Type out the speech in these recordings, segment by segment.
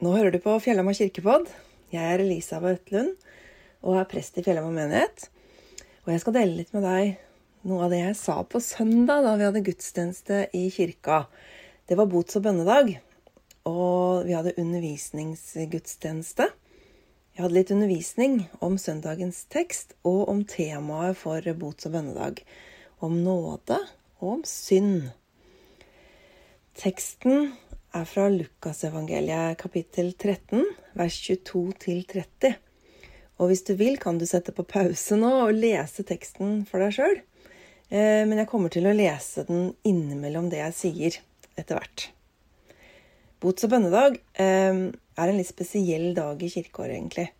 Nå hører du på Fjellhamar kirkepodd. Jeg er Elisabeth Lund og er prest i Fjellhamar menighet. Og jeg skal dele litt med deg noe av det jeg sa på søndag da vi hadde gudstjeneste i kirka. Det var bots- og bønnedag, og vi hadde undervisningsgudstjeneste. Jeg hadde litt undervisning om søndagens tekst og om temaet for bots- og bønnedag. Om nåde og om synd. Teksten er fra Lukasevangeliet kapittel 13, vers 22-30. Og hvis du vil, kan du sette på pause nå og lese teksten for deg sjøl. Eh, men jeg kommer til å lese den innimellom det jeg sier, etter hvert. Bots- og bønnedag eh, er en litt spesiell dag i kirkeåret, egentlig.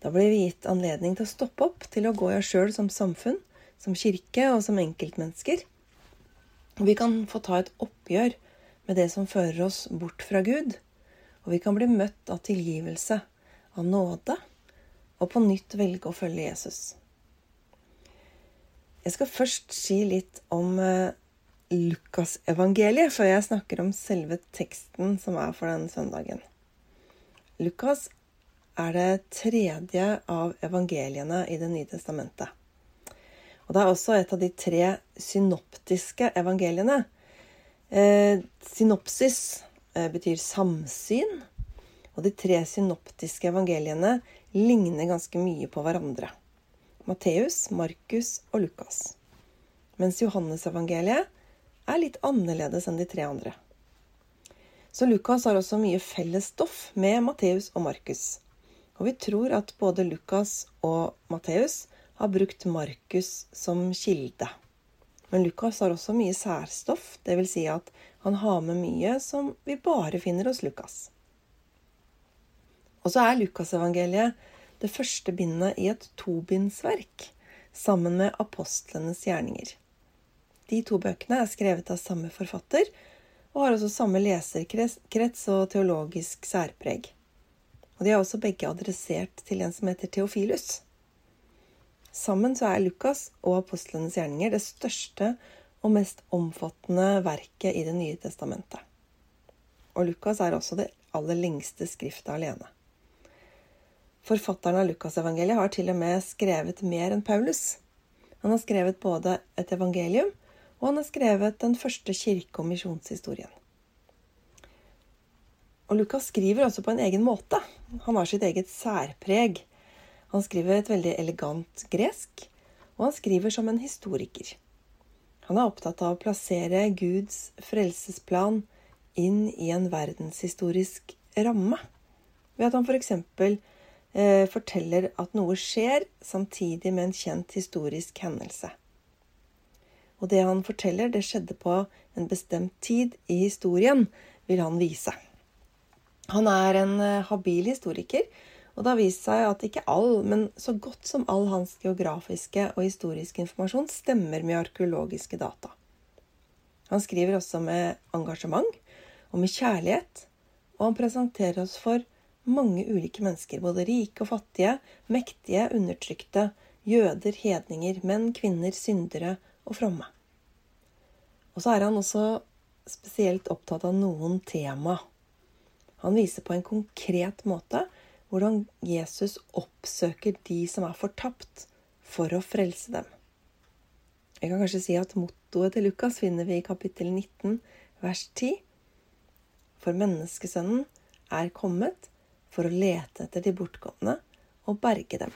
Da blir vi gitt anledning til å stoppe opp, til å gå i oss sjøl som samfunn, som kirke og som enkeltmennesker. Vi kan få ta et oppgjør med det som fører oss bort fra Gud. Og vi kan bli møtt av tilgivelse, av nåde, og på nytt velge å følge Jesus. Jeg skal først si litt om eh, Lukasevangeliet, før jeg snakker om selve teksten som er for den søndagen. Lukas er det tredje av evangeliene i Det nye testamentet. Og det er også et av de tre synoptiske evangeliene. Eh, synopsis eh, betyr samsyn, og de tre synoptiske evangeliene ligner ganske mye på hverandre. Matteus, Markus og Lukas. Mens Johannesevangeliet er litt annerledes enn de tre andre. Så Lukas har også mye felles stoff med Matteus og Markus. Og vi tror at både Lukas og Matteus har brukt Markus som kilde. Men Lukas har også mye særstoff, dvs. Si at han har med mye som vi bare finner hos Lukas. Og så er Lukasevangeliet det første bindet i et tobindsverk, sammen med apostlenes gjerninger. De to bøkene er skrevet av samme forfatter, og har også samme leserkrets og teologisk særpreg. Og de er også begge adressert til en som heter Theofilus. Sammen så er Lukas og apostlenes gjerninger det største og mest omfattende verket i Det nye testamentet. Og Lukas er også det aller lengste skriftet alene. Forfatteren av Lukasevangeliet har til og med skrevet mer enn Paulus. Han har skrevet både et evangelium, og han har skrevet den første kirke- og misjonshistorien. Og Lukas skriver også på en egen måte. Han har sitt eget særpreg. Han skriver et veldig elegant gresk, og han skriver som en historiker. Han er opptatt av å plassere Guds frelsesplan inn i en verdenshistorisk ramme, ved at han f.eks. For eh, forteller at noe skjer samtidig med en kjent historisk hendelse. Og det han forteller, det skjedde på en bestemt tid i historien, vil han vise. Han er en eh, habil historiker og det har vist seg at ikke all, men så godt som all hans geografiske og historiske informasjon stemmer med arkeologiske data. Han skriver også med engasjement og med kjærlighet, og han presenterer oss for mange ulike mennesker, både rike og fattige, mektige, undertrykte, jøder, hedninger, menn, kvinner, syndere og fromme. Og så er han også spesielt opptatt av noen tema. Han viser på en konkret måte hvordan Jesus oppsøker de som er fortapt, for å frelse dem. Jeg kan kanskje si at mottoet til Lukas finner vi i kapittel 19, vers 10. For menneskesønnen er kommet for å lete etter de bortgående og berge dem.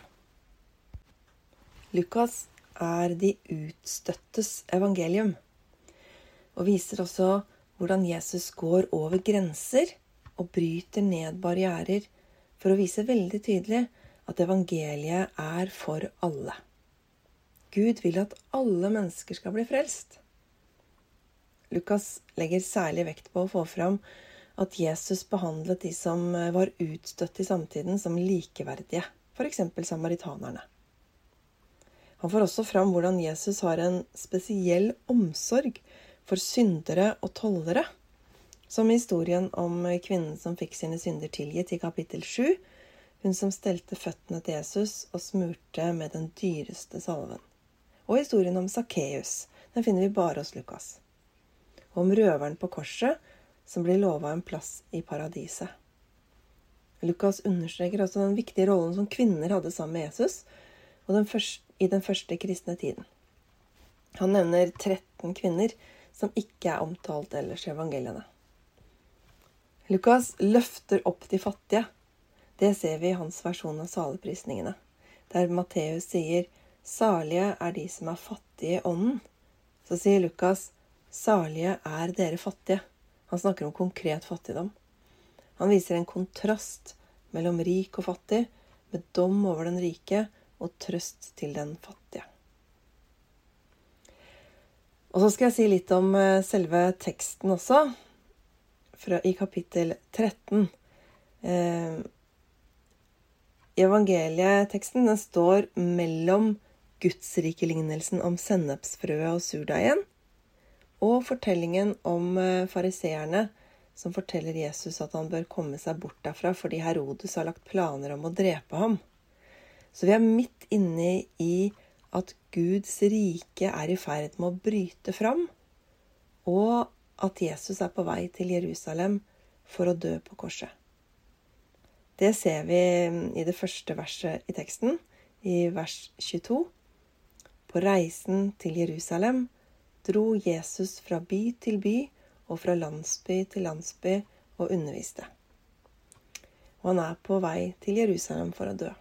Lukas er de utstøttes evangelium, og viser også hvordan Jesus går over grenser og bryter ned barrierer for å vise veldig tydelig at evangeliet er for alle. Gud vil at alle mennesker skal bli frelst. Lukas legger særlig vekt på å få fram at Jesus behandlet de som var utstøtt i samtiden, som likeverdige, f.eks. samaritanerne. Han får også fram hvordan Jesus har en spesiell omsorg for syndere og tollere som historien om kvinnen som fikk sine synder tilgitt i kapittel 7. Hun som stelte føttene til Jesus og smurte med den dyreste salven. Og historien om Sakkeus. Den finner vi bare hos Lukas. Og om røveren på korset som blir lova en plass i paradiset. Lukas understreker også den viktige rollen som kvinner hadde sammen med Jesus den første, i den første kristne tiden. Han nevner 13 kvinner som ikke er omtalt ellers i evangeliene. Lukas løfter opp de fattige. Det ser vi i hans versjon av saleprisningene, der Matteus sier 'Salige er de som er fattige i ånden'. Så sier Lukas 'Salige er dere fattige'. Han snakker om konkret fattigdom. Han viser en kontrast mellom rik og fattig, med dom over den rike og trøst til den fattige. Og så skal jeg si litt om eh, selve teksten også, fra, i kapittel 13. Eh, Evangelieteksten den står mellom gudsrikelignelsen om sennepsfrøet og surdeigen og fortellingen om eh, fariseerne som forteller Jesus at han bør komme seg bort derfra fordi Herodes har lagt planer om å drepe ham. Så vi er midt inne i at Guds rike er i ferd med å bryte fram, og at Jesus er på vei til Jerusalem for å dø på korset. Det ser vi i det første verset i teksten, i vers 22. På reisen til Jerusalem dro Jesus fra by til by og fra landsby til landsby og underviste. Og han er på vei til Jerusalem for å dø.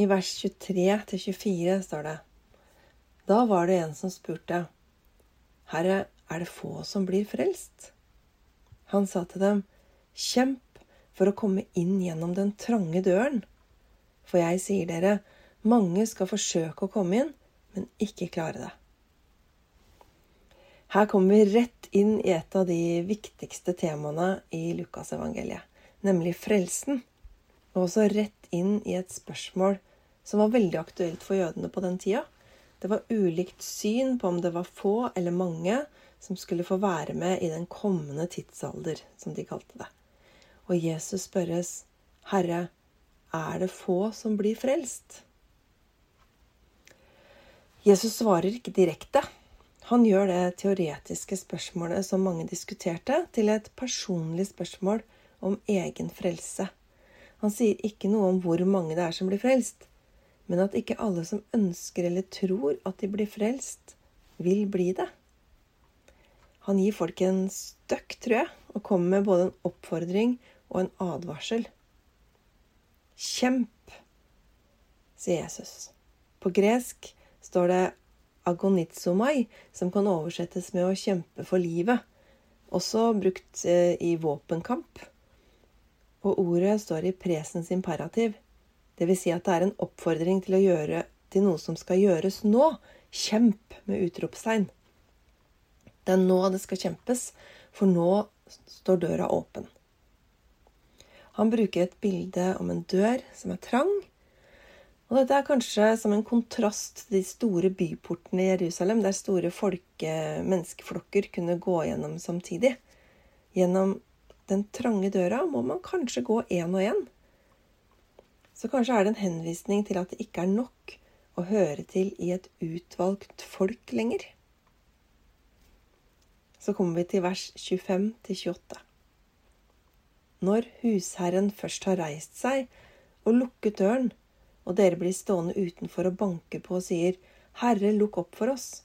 I vers 23-24 står det Da var det en som spurte, Herre, er det få som blir frelst? Han sa til dem, Kjemp for å komme inn gjennom den trange døren. For jeg sier dere, mange skal forsøke å komme inn, men ikke klare det. Her kommer vi rett inn i et av de viktigste temaene i Lukasevangeliet, nemlig frelsen. Og også rett inn i et spørsmål som var veldig aktuelt for jødene på den tida. Det var ulikt syn på om det var få eller mange som skulle få være med i den kommende tidsalder, som de kalte det. Og Jesus spørres, Herre, er det få som blir frelst? Jesus svarer ikke direkte, han gjør det teoretiske spørsmålet som mange diskuterte, til et personlig spørsmål om egen frelse. Han sier ikke noe om hvor mange det er som blir frelst, men at ikke alle som ønsker eller tror at de blir frelst, vil bli det. Han gir folk en støkk, tror jeg, og kommer med både en oppfordring og en advarsel. Kjemp, sier Jesus. På gresk står det agonizomai, som kan oversettes med å kjempe for livet, også brukt eh, i våpenkamp. Og ordet står i presens imperativ, dvs. Si at det er en oppfordring til å gjøre til noe som skal gjøres nå. Kjemp med utropstegn. Det er nå det skal kjempes, for nå står døra åpen. Han bruker et bilde om en dør som er trang, og dette er kanskje som en kontrast til de store byportene i Jerusalem, der store folke, menneskeflokker kunne gå gjennom samtidig. Gjennom den trange døra må man kanskje gå én og én. Så kanskje er det en henvisning til at det ikke er nok å høre til i et utvalgt folk lenger. Så kommer vi til vers 25 28. Når husherren først har reist seg og lukket døren, og dere blir stående utenfor og banker på og sier, Herre, lukk opp for oss.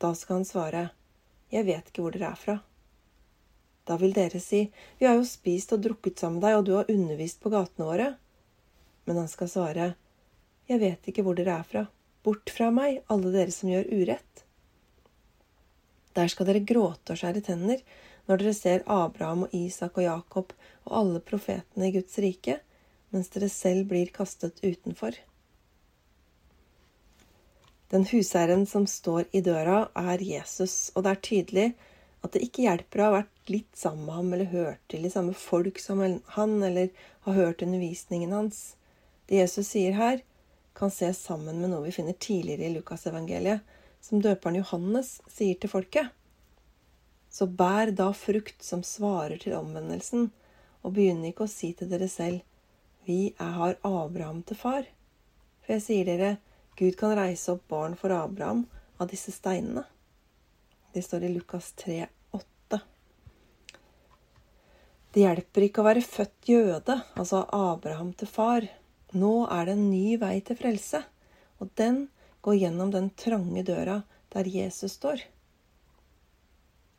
Da skal han svare, Jeg vet ikke hvor dere er fra. Da vil dere si, Vi har jo spist og drukket sammen med deg, og du har undervist på gatene våre. Men han skal svare, Jeg vet ikke hvor dere er fra. Bort fra meg, alle dere som gjør urett. Der skal dere gråte og skjære tenner når dere ser Abraham og Isak og Jakob og alle profetene i Guds rike mens dere selv blir kastet utenfor. Den huseieren som står i døra, er Jesus, og det er tydelig at det ikke hjelper å ha vært litt sammen med ham eller hørt til de samme folk som han, eller ha hørt undervisningen hans. Det Jesus sier her, kan ses sammen med noe vi finner tidligere i Lukasevangeliet, som døperen Johannes sier til folket. Så bær da frukt som svarer til omvendelsen, og begynn ikke å si til dere selv, vi har Abraham til far. For jeg sier dere, Gud kan reise opp barn for Abraham av disse steinene. Det står i Lukas 3, 8. Det hjelper ikke å være født jøde, altså Abraham til far. Nå er det en ny vei til frelse, og den går gjennom den trange døra der Jesus står.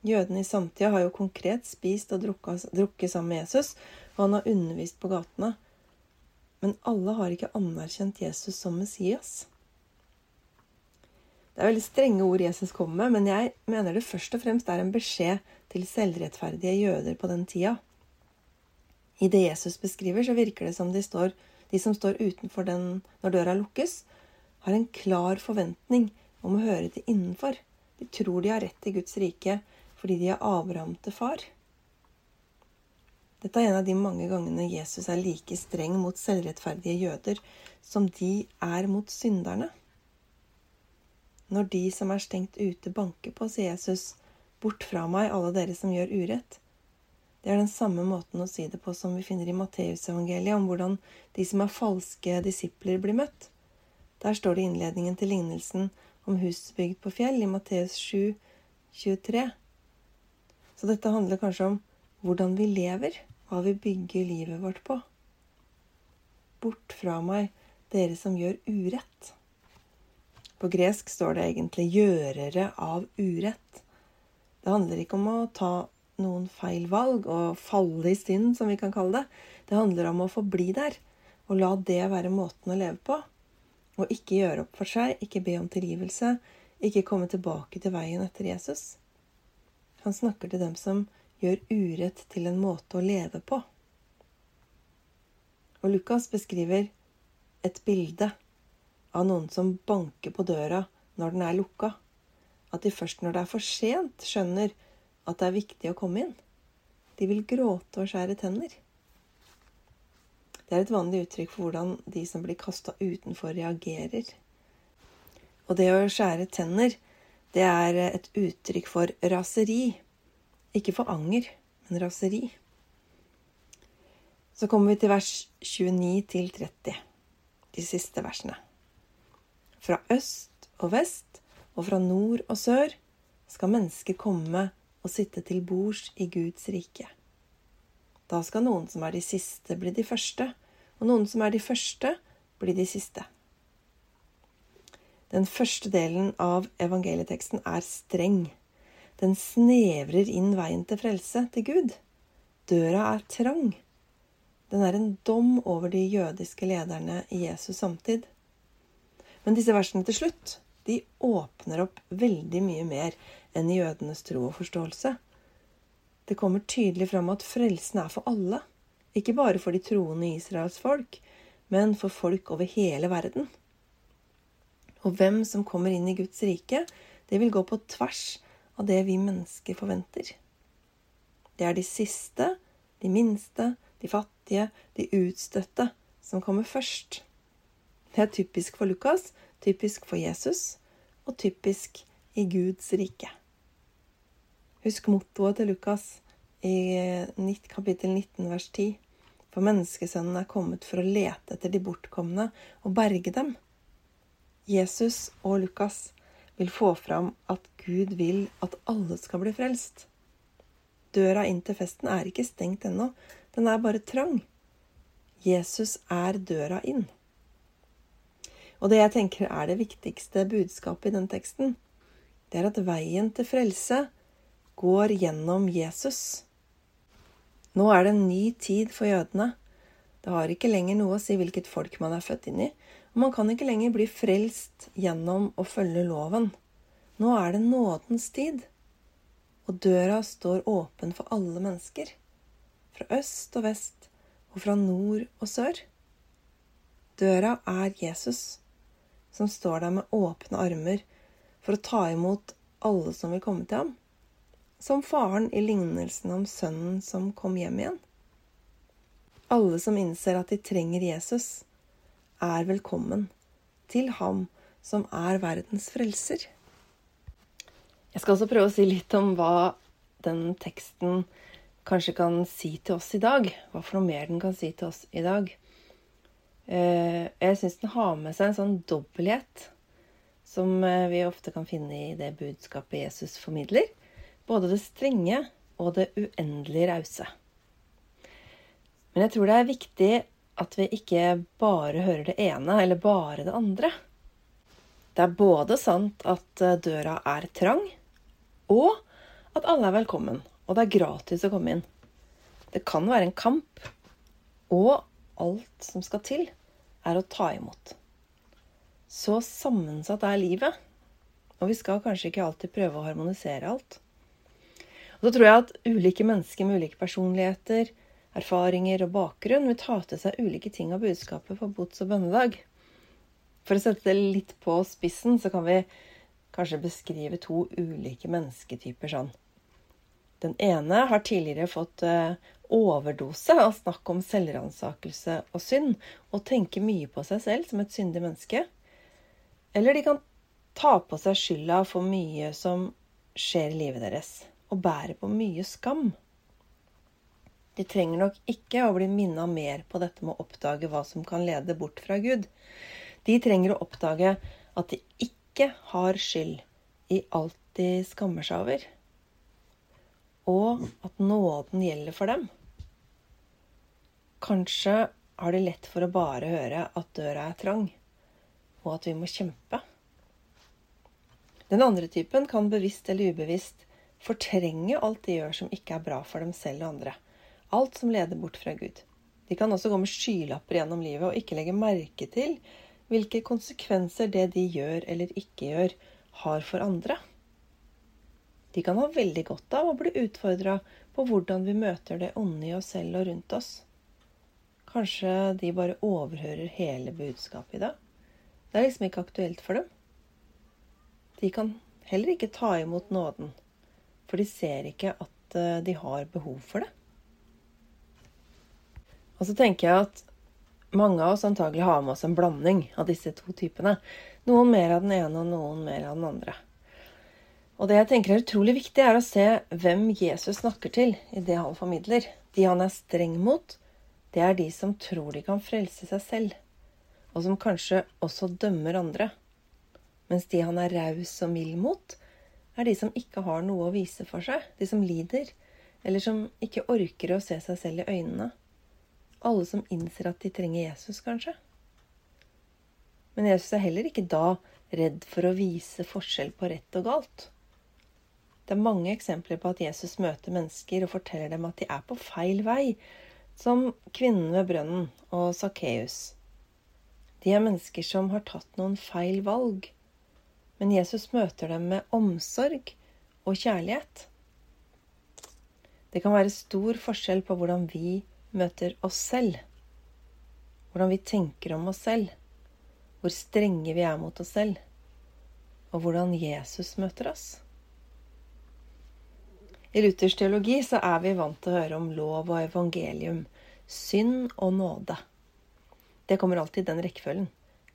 Jødene i samtida har jo konkret spist og drukket sammen med Jesus, og han har undervist på gatene. Men alle har ikke anerkjent Jesus som Messias. Det er veldig strenge ord Jesus kommer med, men jeg mener det først og fremst er en beskjed til selvrettferdige jøder på den tida. I det Jesus beskriver, så virker det som de, står, de som står utenfor den når døra lukkes, har en klar forventning om å høre til innenfor. De tror de har rett til Guds rike fordi de er Abraham til far. Dette er en av de mange gangene Jesus er like streng mot selvrettferdige jøder som de er mot synderne. Når de som er stengt ute, banker på, sier Jesus, bort fra meg, alle dere som gjør urett. Det er den samme måten å si det på som vi finner i Matteusevangeliet, om hvordan de som er falske disipler, blir møtt. Der står det i innledningen til lignelsen om hus bygd på fjell, i Matteus 7, 23. Så dette handler kanskje om hvordan vi lever, hva vi bygger livet vårt på. Bort fra meg, dere som gjør urett. På gresk står det egentlig 'gjørere av urett'. Det handler ikke om å ta noen feil valg og falle i synd, som vi kan kalle det. Det handler om å forbli der og la det være måten å leve på. Og ikke gjøre opp for seg, ikke be om tilgivelse, ikke komme tilbake til veien etter Jesus. Han snakker til dem som gjør urett til en måte å leve på. Og Lukas beskriver et bilde av noen som banker på døra når den er lukka. At de først når det er for sent, skjønner at det er viktig å komme inn. De vil gråte og skjære tenner. Det er et vanlig uttrykk for hvordan de som blir kasta utenfor, reagerer. Og det å skjære tenner, det er et uttrykk for raseri. Ikke for anger, men raseri. Så kommer vi til vers 29 til 30, de siste versene. Fra øst og vest og fra nord og sør skal mennesker komme og sitte til bords i Guds rike. Da skal noen som er de siste, bli de første, og noen som er de første, bli de siste. Den første delen av evangelieteksten er streng. Den snevrer inn veien til frelse, til Gud. Døra er trang. Den er en dom over de jødiske lederne i Jesus samtid. Men disse versene til slutt de åpner opp veldig mye mer enn jødenes tro og forståelse. Det kommer tydelig fram at frelsen er for alle. Ikke bare for de troende Israels folk, men for folk over hele verden. Og hvem som kommer inn i Guds rike, det vil gå på tvers av det vi mennesker forventer. Det er de siste, de minste, de fattige, de utstøtte som kommer først. Det er typisk for Lukas, typisk for Jesus og typisk i Guds rike. Husk mottoet til Lukas i kapittel 19 vers 10. For menneskesønnen er kommet for å lete etter de bortkomne og berge dem. Jesus og Lukas vil få fram at Gud vil at alle skal bli frelst. Døra inn til festen er ikke stengt ennå, den er bare trang. Jesus er døra inn. Og det jeg tenker er det viktigste budskapet i den teksten, det er at veien til frelse går gjennom Jesus. Nå er det en ny tid for jødene. Det har ikke lenger noe å si hvilket folk man er født inn i, og man kan ikke lenger bli frelst gjennom å følge loven. Nå er det nådens tid, og døra står åpen for alle mennesker. Fra øst og vest, og fra nord og sør. Døra er Jesus som står der med åpne armer for å ta imot alle som vil komme til ham. Som faren i lignelsen om sønnen som kom hjem igjen. Alle som innser at de trenger Jesus, er velkommen til ham som er verdens frelser. Jeg skal også prøve å si litt om hva den teksten kanskje kan si til oss i dag. Hva for noe mer den kan si til oss i dag. Eh, jeg syns den har med seg en sånn dobbelthet som eh, vi ofte kan finne i det budskapet Jesus formidler. Både det strenge og det uendelig rause. Men jeg tror det er viktig at vi ikke bare hører det ene eller bare det andre. Det er både sant at eh, døra er trang, og at alle er velkommen, og det er gratis å komme inn. Det kan være en kamp, og alt som skal til, er å ta imot. Så sammensatt er livet, og vi skal kanskje ikke alltid prøve å harmonisere alt. Og så tror jeg at ulike mennesker med ulike personligheter, erfaringer og bakgrunn vil ta til seg ulike ting av budskapet for bots- og bønnedag. For å sette det litt på spissen, så kan vi kanskje beskrive to ulike mennesketyper sånn. Den ene har tidligere fått eh, overdose av snakk om selvransakelse og synd, og tenker mye på seg selv som et syndig menneske. Eller de kan ta på seg skylda for mye som skjer i livet deres, og bærer på mye skam. De trenger nok ikke å bli minna mer på dette med å oppdage hva som kan lede bort fra Gud. De trenger å oppdage at de ikke har skyld i alt de skammer seg over og at nåden gjelder for dem. Kanskje har de lett for å bare høre at døra er trang, og at vi må kjempe. Den andre typen kan bevisst eller ubevisst fortrenge alt de gjør som ikke er bra for dem selv og andre. Alt som leder bort fra Gud. De kan også gå med skylapper gjennom livet og ikke legge merke til hvilke konsekvenser det de gjør eller ikke gjør, har for andre. De kan ha veldig godt av å bli utfordra på hvordan vi møter det onde i oss selv og rundt oss. Kanskje de bare overhører hele budskapet i det. Det er liksom ikke aktuelt for dem. De kan heller ikke ta imot nåden, for de ser ikke at eh, de har behov for det. Og så tenker jeg at mange av oss antagelig har med oss en blanding av disse to typene. Noen mer av den ene og noen mer av den andre. Og det jeg tenker er utrolig viktig, er å se hvem Jesus snakker til i det han formidler. De han er streng mot, det er de som tror de kan frelse seg selv, og som kanskje også dømmer andre. Mens de han er raus og mild mot, er de som ikke har noe å vise for seg, de som lider, eller som ikke orker å se seg selv i øynene. Alle som innser at de trenger Jesus, kanskje. Men Jesus er heller ikke da redd for å vise forskjell på rett og galt. Det er mange eksempler på at Jesus møter mennesker og forteller dem at de er på feil vei, som kvinnen ved brønnen og Sakkeus. De er mennesker som har tatt noen feil valg, men Jesus møter dem med omsorg og kjærlighet. Det kan være stor forskjell på hvordan vi møter oss selv, hvordan vi tenker om oss selv, hvor strenge vi er mot oss selv, og hvordan Jesus møter oss. I Luthers teologi så er vi vant til å høre om lov og evangelium, synd og nåde. Det kommer alltid i den rekkefølgen.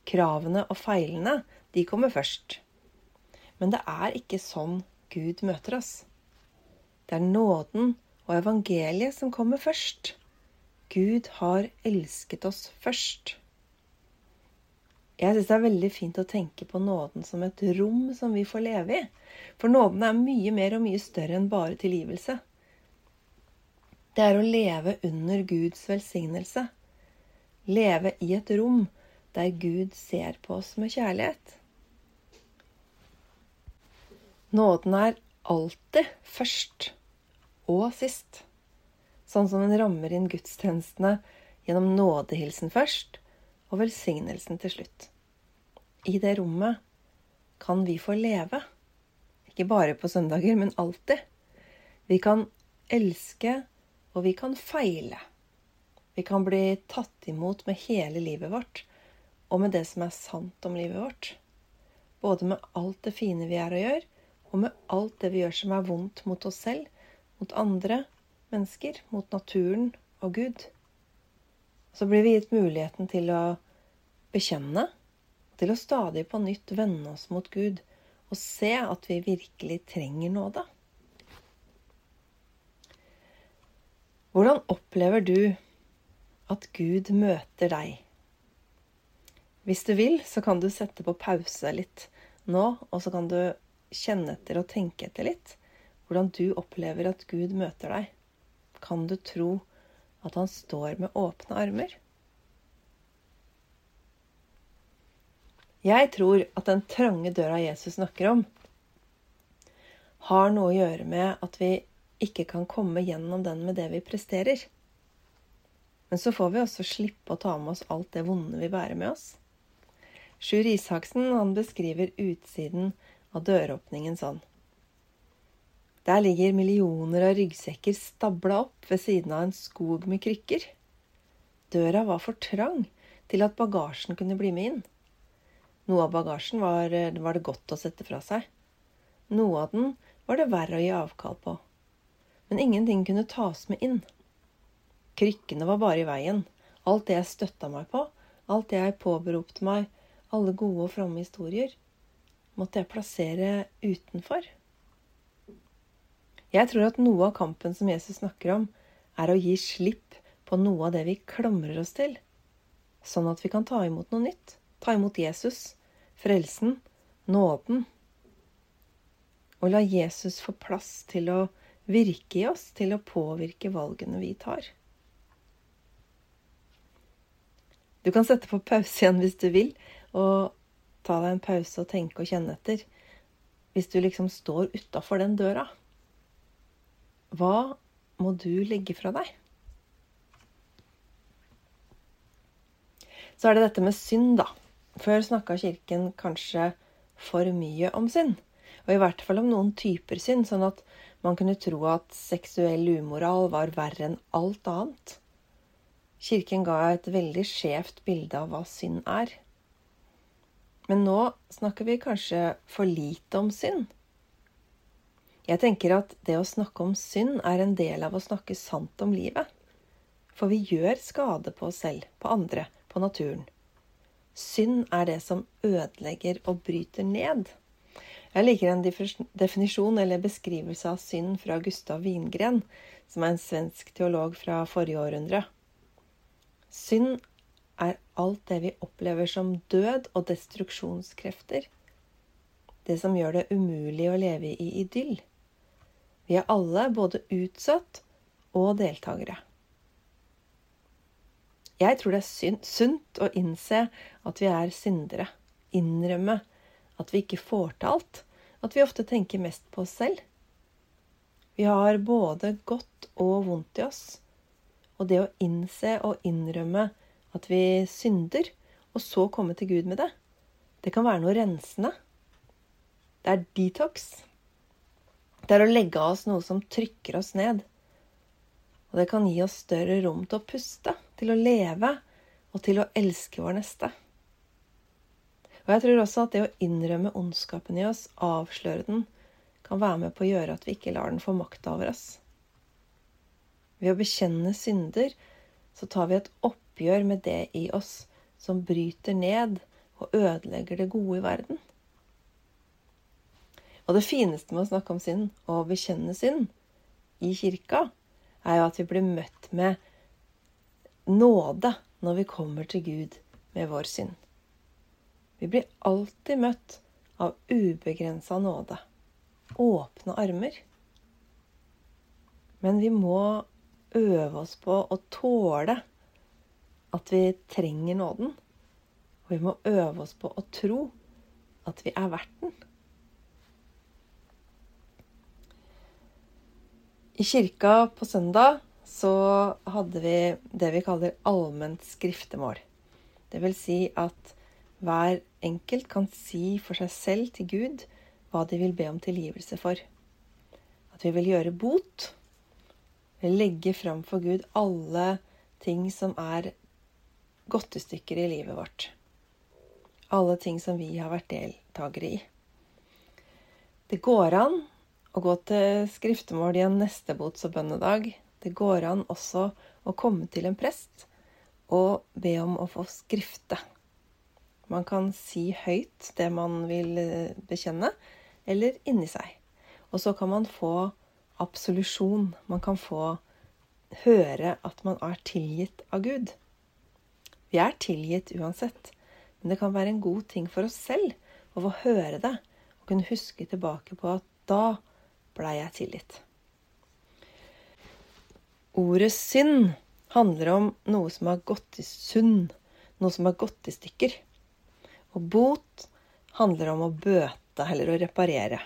Kravene og feilene, de kommer først. Men det er ikke sånn Gud møter oss. Det er nåden og evangeliet som kommer først. Gud har elsket oss først. Jeg syns det er veldig fint å tenke på nåden som et rom som vi får leve i. For nåden er mye mer og mye større enn bare tilgivelse. Det er å leve under Guds velsignelse. Leve i et rom der Gud ser på oss med kjærlighet. Nåden er alltid først og sist. Sånn som den rammer inn gudstjenestene gjennom nådehilsen først og velsignelsen til slutt. I det rommet kan vi få leve. Ikke bare på søndager, men alltid. Vi kan elske, og vi kan feile. Vi kan bli tatt imot med hele livet vårt, og med det som er sant om livet vårt. Både med alt det fine vi er og gjør, og med alt det vi gjør som er vondt mot oss selv, mot andre mennesker, mot naturen og Gud. Så blir vi gitt muligheten til å bekjenne, til å stadig på nytt vende oss mot Gud og se at vi virkelig trenger nåde. Hvordan opplever du at Gud møter deg? Hvis du vil, så kan du sette på pause litt nå, og så kan du kjenne etter og tenke etter litt hvordan du opplever at Gud møter deg. Kan du tro at han står med åpne armer? Jeg tror at den trange døra Jesus snakker om, har noe å gjøre med at vi ikke kan komme gjennom den med det vi presterer. Men så får vi også slippe å ta med oss alt det vonde vi bærer med oss. Sjur Ishaksen han beskriver utsiden av døråpningen sånn. Der ligger millioner av ryggsekker stabla opp ved siden av en skog med krykker. Døra var for trang til at bagasjen kunne bli med inn. Noe av bagasjen var, var det godt å sette fra seg. Noe av den var det verre å gi avkall på. Men ingenting kunne tas med inn. Krykkene var bare i veien. Alt det jeg støtta meg på, alt det jeg påberopte meg, alle gode og fromme historier, måtte jeg plassere utenfor. Jeg tror at noe av kampen som Jesus snakker om, er å gi slipp på noe av det vi klamrer oss til, sånn at vi kan ta imot noe nytt. Ta imot Jesus, frelsen, nåden. Og la Jesus få plass til å virke i oss, til å påvirke valgene vi tar. Du kan sette på pause igjen hvis du vil, og ta deg en pause og tenke og kjenne etter. Hvis du liksom står utafor den døra. Hva må du legge fra deg? Så er det dette med synd, da. Før snakka Kirken kanskje for mye om synd. Og i hvert fall om noen typer synd, sånn at man kunne tro at seksuell umoral var verre enn alt annet. Kirken ga et veldig skjevt bilde av hva synd er. Men nå snakker vi kanskje for lite om synd. Jeg tenker at det å snakke om synd er en del av å snakke sant om livet. For vi gjør skade på oss selv, på andre, på naturen. Synd er det som ødelegger og bryter ned. Jeg liker en definisjon eller beskrivelse av synd fra Gustav Wingren, som er en svensk teolog fra forrige århundre. Synd er alt det vi opplever som død og destruksjonskrefter. Det som gjør det umulig å leve i idyll. Vi er alle både utsatt og deltakere. Jeg tror det er sunt å innse at vi er syndere. Innrømme at vi ikke får til alt. At vi ofte tenker mest på oss selv. Vi har både godt og vondt i oss. Og det å innse og innrømme at vi synder, og så komme til Gud med det, det kan være noe rensende. Det er detox. Det er å legge av oss noe som trykker oss ned. Og det kan gi oss større rom til å puste, til å leve og til å elske vår neste. Og jeg tror også at det å innrømme ondskapen i oss, avsløre den, kan være med på å gjøre at vi ikke lar den få makta over oss. Ved å bekjenne synder så tar vi et oppgjør med det i oss som bryter ned og ødelegger det gode i verden. Og det fineste med å snakke om synd og bekjenne synd i kirka, er jo at vi blir møtt med nåde når vi kommer til Gud med vår synd. Vi blir alltid møtt av ubegrensa nåde. Åpne armer. Men vi må øve oss på å tåle at vi trenger nåden. Og vi må øve oss på å tro at vi er verdt den. I kirka på søndag så hadde vi det vi kaller allment skriftemål. Det vil si at hver enkelt kan si for seg selv til Gud hva de vil be om tilgivelse for. At vi vil gjøre bot. Legge fram for Gud alle ting som er godtestykker i livet vårt. Alle ting som vi har vært deltakere i. Det går an å gå til skriftemål i en nestebots- og bønnedag. Det går an også å komme til en prest og be om å få skrifte. Man kan si høyt det man vil eh, bekjenne, eller inni seg. Og så kan man få absolusjon. Man kan få høre at man er tilgitt av Gud. Vi er tilgitt uansett, men det kan være en god ting for oss selv å få høre det og kunne huske tilbake på at da blei jeg tilgitt. Ordet synd handler om noe som har gått i sund, noe som har gått i stykker. Og bot handler om å bøte eller å reparere.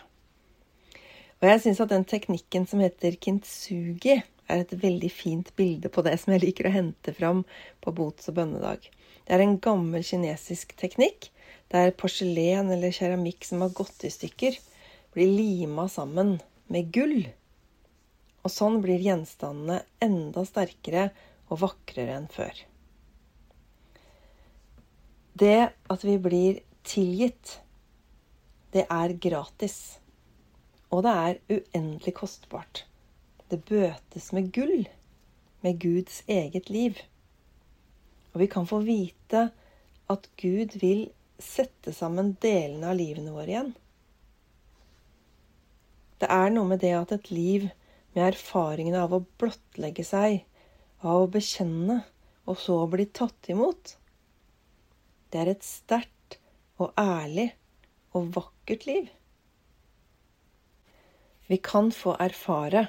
Og jeg syns at den teknikken som heter kintsugi, er et veldig fint bilde på det som jeg liker å hente fram på bots- og bønnedag. Det er en gammel kinesisk teknikk der porselen eller keramikk som har gått i stykker, blir lima sammen med gull. Og sånn blir gjenstandene enda sterkere og vakrere enn før. Det at vi blir tilgitt, det er gratis. Og det er uendelig kostbart. Det bøtes med gull, med Guds eget liv. Og vi kan få vite at Gud vil sette sammen delene av livene våre igjen. Det er noe med det at et liv med erfaringene av å blottlegge seg, av å bekjenne, og så bli tatt imot, det er et sterkt og ærlig og vakkert liv. Vi kan få erfare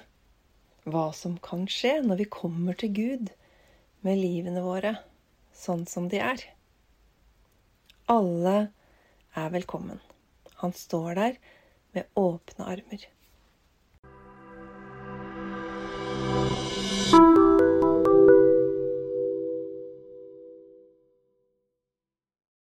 hva som kan skje når vi kommer til Gud med livene våre sånn som de er. Alle er velkommen. Han står der med åpne armer.